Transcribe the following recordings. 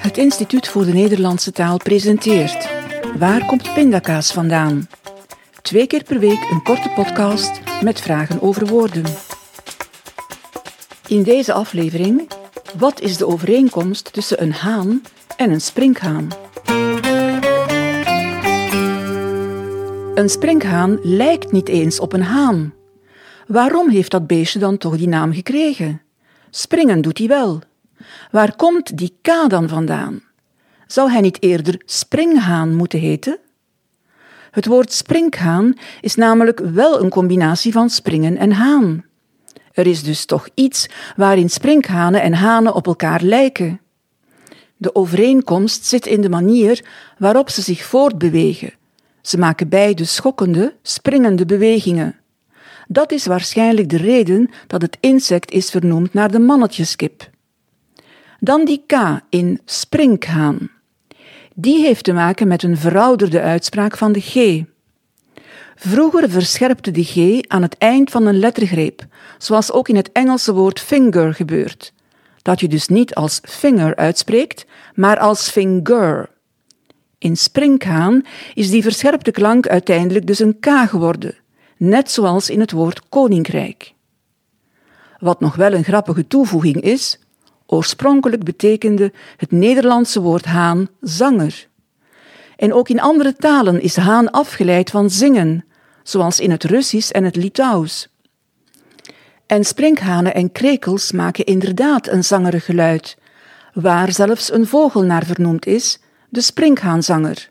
Het Instituut voor de Nederlandse Taal presenteert Waar komt pindakaas vandaan? Twee keer per week een korte podcast met vragen over woorden. In deze aflevering, wat is de overeenkomst tussen een haan en een sprinkhaan? Een sprinkhaan lijkt niet eens op een haan. Waarom heeft dat beestje dan toch die naam gekregen? Springen doet hij wel. Waar komt die K dan vandaan? Zou hij niet eerder springhaan moeten heten? Het woord sprinkhaan is namelijk wel een combinatie van springen en haan. Er is dus toch iets waarin sprinkhanen en hanen op elkaar lijken. De overeenkomst zit in de manier waarop ze zich voortbewegen. Ze maken beide schokkende, springende bewegingen. Dat is waarschijnlijk de reden dat het insect is vernoemd naar de mannetjeskip. Dan die K in sprinkhaan. Die heeft te maken met een verouderde uitspraak van de G. Vroeger verscherpte de G aan het eind van een lettergreep, zoals ook in het Engelse woord finger gebeurt. Dat je dus niet als finger uitspreekt, maar als finger. In sprinkhaan is die verscherpte klank uiteindelijk dus een K geworden, net zoals in het woord koninkrijk. Wat nog wel een grappige toevoeging is, oorspronkelijk betekende het Nederlandse woord haan zanger. En ook in andere talen is haan afgeleid van zingen, zoals in het Russisch en het Litouws. En sprinkhanen en krekels maken inderdaad een zangerig geluid, waar zelfs een vogel naar vernoemd is, de sprinkhaanzanger.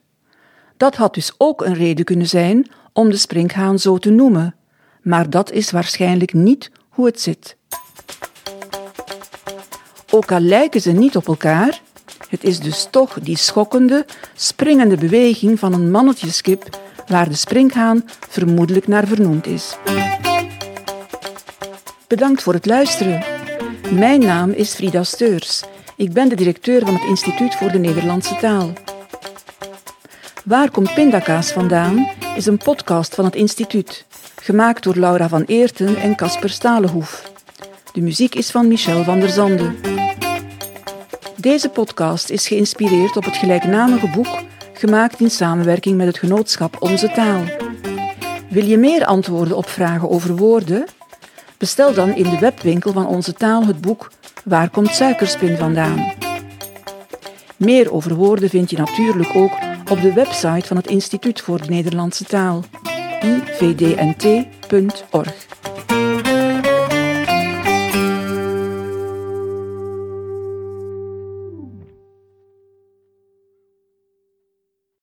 Dat had dus ook een reden kunnen zijn om de sprinkhaan zo te noemen, maar dat is waarschijnlijk niet hoe het zit. Ook al lijken ze niet op elkaar, het is dus toch die schokkende, springende beweging van een mannetjeskip waar de sprinkhaan vermoedelijk naar vernoemd is. Bedankt voor het luisteren. Mijn naam is Frida Steurs. Ik ben de directeur van het Instituut voor de Nederlandse Taal. Waar komt pindakaas vandaan is een podcast van het instituut, gemaakt door Laura van Eerten en Casper Stalenhoef. De muziek is van Michel van der Zande. Deze podcast is geïnspireerd op het gelijknamige boek, gemaakt in samenwerking met het genootschap Onze Taal. Wil je meer antwoorden op vragen over woorden? Bestel dan in de webwinkel van Onze Taal het boek Waar komt suikerspin vandaan? Meer over woorden vind je natuurlijk ook op de website van het Instituut voor de Nederlandse Taal, ivdnt.org.